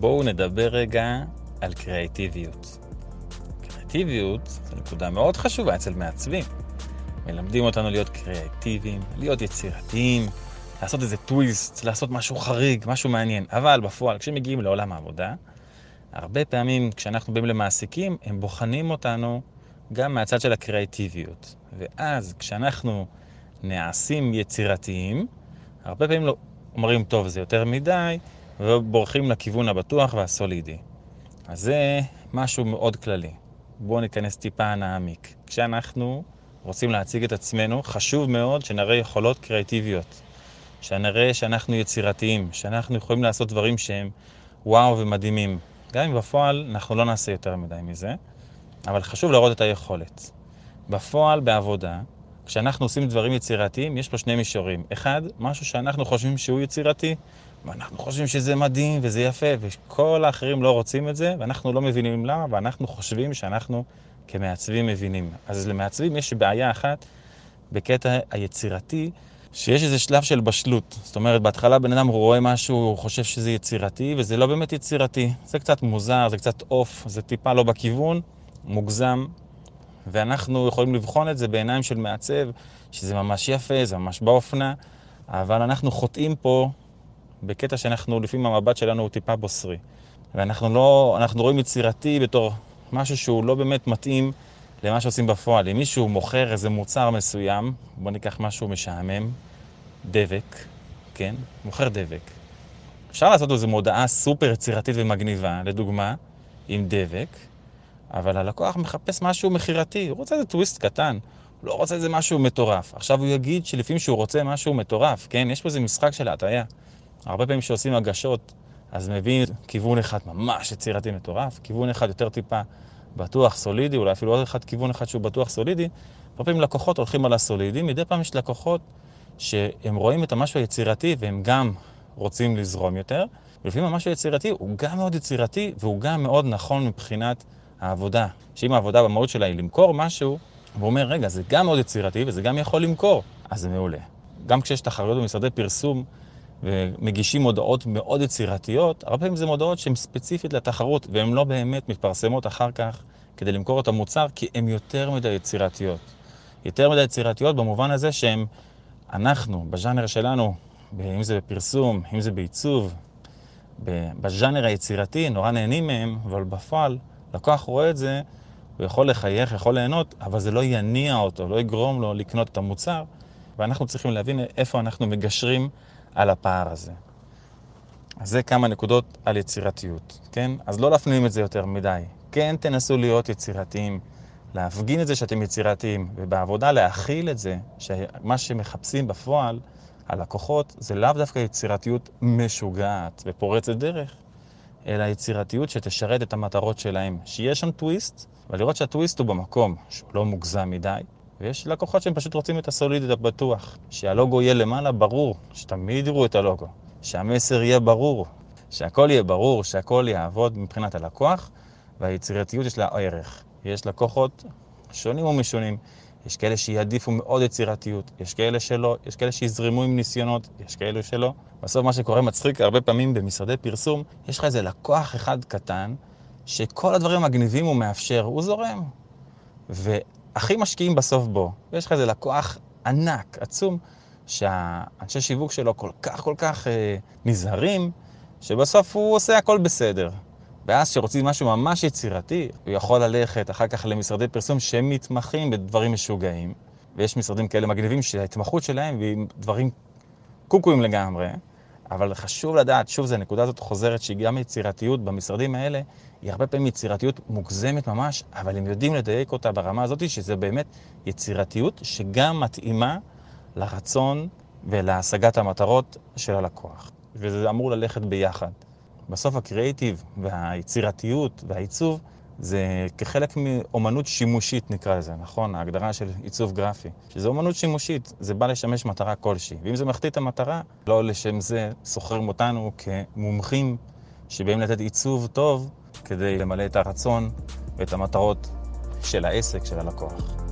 בואו נדבר רגע על קריאטיביות. קריאטיביות זו נקודה מאוד חשובה אצל מעצבים. מלמדים אותנו להיות קריאטיביים, להיות יצירתיים, לעשות איזה טוויסט, לעשות משהו חריג, משהו מעניין. אבל בפועל, כשמגיעים לעולם העבודה, הרבה פעמים כשאנחנו באים למעסיקים, הם בוחנים אותנו גם מהצד של הקריאטיביות. ואז כשאנחנו נעשים יצירתיים, הרבה פעמים לא אומרים, טוב, זה יותר מדי, ובורחים לכיוון הבטוח והסולידי. אז זה משהו מאוד כללי. בואו ניכנס טיפה נעמיק. כשאנחנו רוצים להציג את עצמנו, חשוב מאוד שנראה יכולות קריאטיביות. שנראה שאנחנו יצירתיים, שאנחנו יכולים לעשות דברים שהם וואו ומדהימים. גם אם בפועל אנחנו לא נעשה יותר מדי מזה, אבל חשוב להראות את היכולת. בפועל, בעבודה, כשאנחנו עושים דברים יצירתיים, יש פה שני מישורים. אחד, משהו שאנחנו חושבים שהוא יצירתי, ואנחנו חושבים שזה מדהים וזה יפה, וכל האחרים לא רוצים את זה, ואנחנו לא מבינים למה, ואנחנו חושבים שאנחנו כמעצבים מבינים. אז למעצבים יש בעיה אחת בקטע היצירתי, שיש איזה שלב של בשלות. זאת אומרת, בהתחלה בן אדם רואה משהו, הוא חושב שזה יצירתי, וזה לא באמת יצירתי. זה קצת מוזר, זה קצת עוף, זה טיפה לא בכיוון, מוגזם, ואנחנו יכולים לבחון את זה בעיניים של מעצב, שזה ממש יפה, זה ממש באופנה, אבל אנחנו חוטאים פה בקטע שאנחנו, לפעמים המבט שלנו הוא טיפה בוסרי. ואנחנו לא, אנחנו רואים יצירתי בתור משהו שהוא לא באמת מתאים למה שעושים בפועל. אם מישהו מוכר איזה מוצר מסוים, בוא ניקח משהו משעמם, דבק, כן? מוכר דבק. אפשר לעשות איזו מודעה סופר יצירתית ומגניבה, לדוגמה, עם דבק, אבל הלקוח מחפש משהו מכירתי, הוא רוצה איזה טוויסט קטן, הוא לא רוצה איזה משהו מטורף. עכשיו הוא יגיד שלפעמים שהוא רוצה משהו מטורף, כן? יש פה איזה משחק של הטעיה. הרבה פעמים כשעושים הגשות, אז מביאים כיוון אחד ממש יצירתי מטורף, כיוון אחד יותר טיפה בטוח סולידי, אולי אפילו עוד אחד כיוון אחד שהוא בטוח סולידי. הרבה פעמים לקוחות הולכים על הסולידי, מדי פעם יש לקוחות שהם רואים את המשהו היצירתי והם גם רוצים לזרום יותר, ולפעמים המשהו היצירתי הוא גם מאוד יצירתי והוא גם מאוד נכון מבחינת העבודה. שאם העבודה במהות שלה היא למכור משהו, הוא אומר, רגע, זה גם מאוד יצירתי וזה גם יכול למכור, אז זה מעולה. גם כשיש תחרויות במשרדי פרסום ומגישים מודעות מאוד יצירתיות, הרבה פעמים זה מודעות שהן ספציפית לתחרות והן לא באמת מתפרסמות אחר כך כדי למכור את המוצר, כי הן יותר מדי יצירתיות. יותר מדי יצירתיות במובן הזה שהן, אנחנו, בז'אנר שלנו, אם זה בפרסום, אם זה בעיצוב, בז'אנר היצירתי, נורא נהנים מהם, אבל בפועל לקוח רואה את זה, הוא יכול לחייך, יכול ליהנות, אבל זה לא יניע אותו, לא יגרום לו לקנות את המוצר, ואנחנו צריכים להבין איפה אנחנו מגשרים על הפער הזה. אז זה כמה נקודות על יצירתיות, כן? אז לא להפנים את זה יותר מדי. כן, תנסו להיות יצירתיים, להפגין את זה שאתם יצירתיים, ובעבודה להכיל את זה, שמה שמחפשים בפועל, הלקוחות, זה לאו דווקא יצירתיות משוגעת ופורצת דרך, אלא יצירתיות שתשרת את המטרות שלהם. שיהיה שם טוויסט, ולראות שהטוויסט הוא במקום, שהוא לא מוגזם מדי. ויש לקוחות שהם פשוט רוצים את הסולידית הבטוח. שהלוגו יהיה למעלה ברור, שתמיד יראו את הלוגו. שהמסר יהיה ברור, שהכל יהיה ברור, שהכל יעבוד מבחינת הלקוח, והיצירתיות יש לה ערך. יש לקוחות שונים ומשונים. יש כאלה שיעדיפו מאוד יצירתיות, יש כאלה שלא, יש כאלה שיזרמו עם ניסיונות, יש כאלה שלא. בסוף מה שקורה מצחיק, הרבה פעמים במשרדי פרסום, יש לך איזה לקוח אחד קטן, שכל הדברים המגניבים הוא מאפשר, הוא זורם. והכי משקיעים בסוף בו. ויש לך איזה לקוח ענק, עצום, שהאנשי שיווק שלו כל כך כל כך אה, נזהרים, שבסוף הוא עושה הכל בסדר. ואז כשרוצים משהו ממש יצירתי, הוא יכול ללכת אחר כך למשרדי פרסום שהם מתמחים בדברים משוגעים. ויש משרדים כאלה מגניבים שההתמחות שלהם היא דברים קוקואים לגמרי. אבל חשוב לדעת, שוב, זו הנקודה הזאת חוזרת, שהיא גם יצירתיות במשרדים האלה, היא הרבה פעמים יצירתיות מוגזמת ממש, אבל הם יודעים לדייק אותה ברמה הזאת, שזה באמת יצירתיות שגם מתאימה לרצון ולהשגת המטרות של הלקוח. וזה אמור ללכת ביחד. בסוף הקריאיטיב והיצירתיות והעיצוב זה כחלק מאומנות שימושית נקרא לזה, נכון? ההגדרה של עיצוב גרפי. שזה אומנות שימושית, זה בא לשמש מטרה כלשהי. ואם זה מחטיא את המטרה, לא לשם זה סוחרים אותנו כמומחים שבאים לתת עיצוב טוב כדי למלא את הרצון ואת המטרות של העסק, של הלקוח.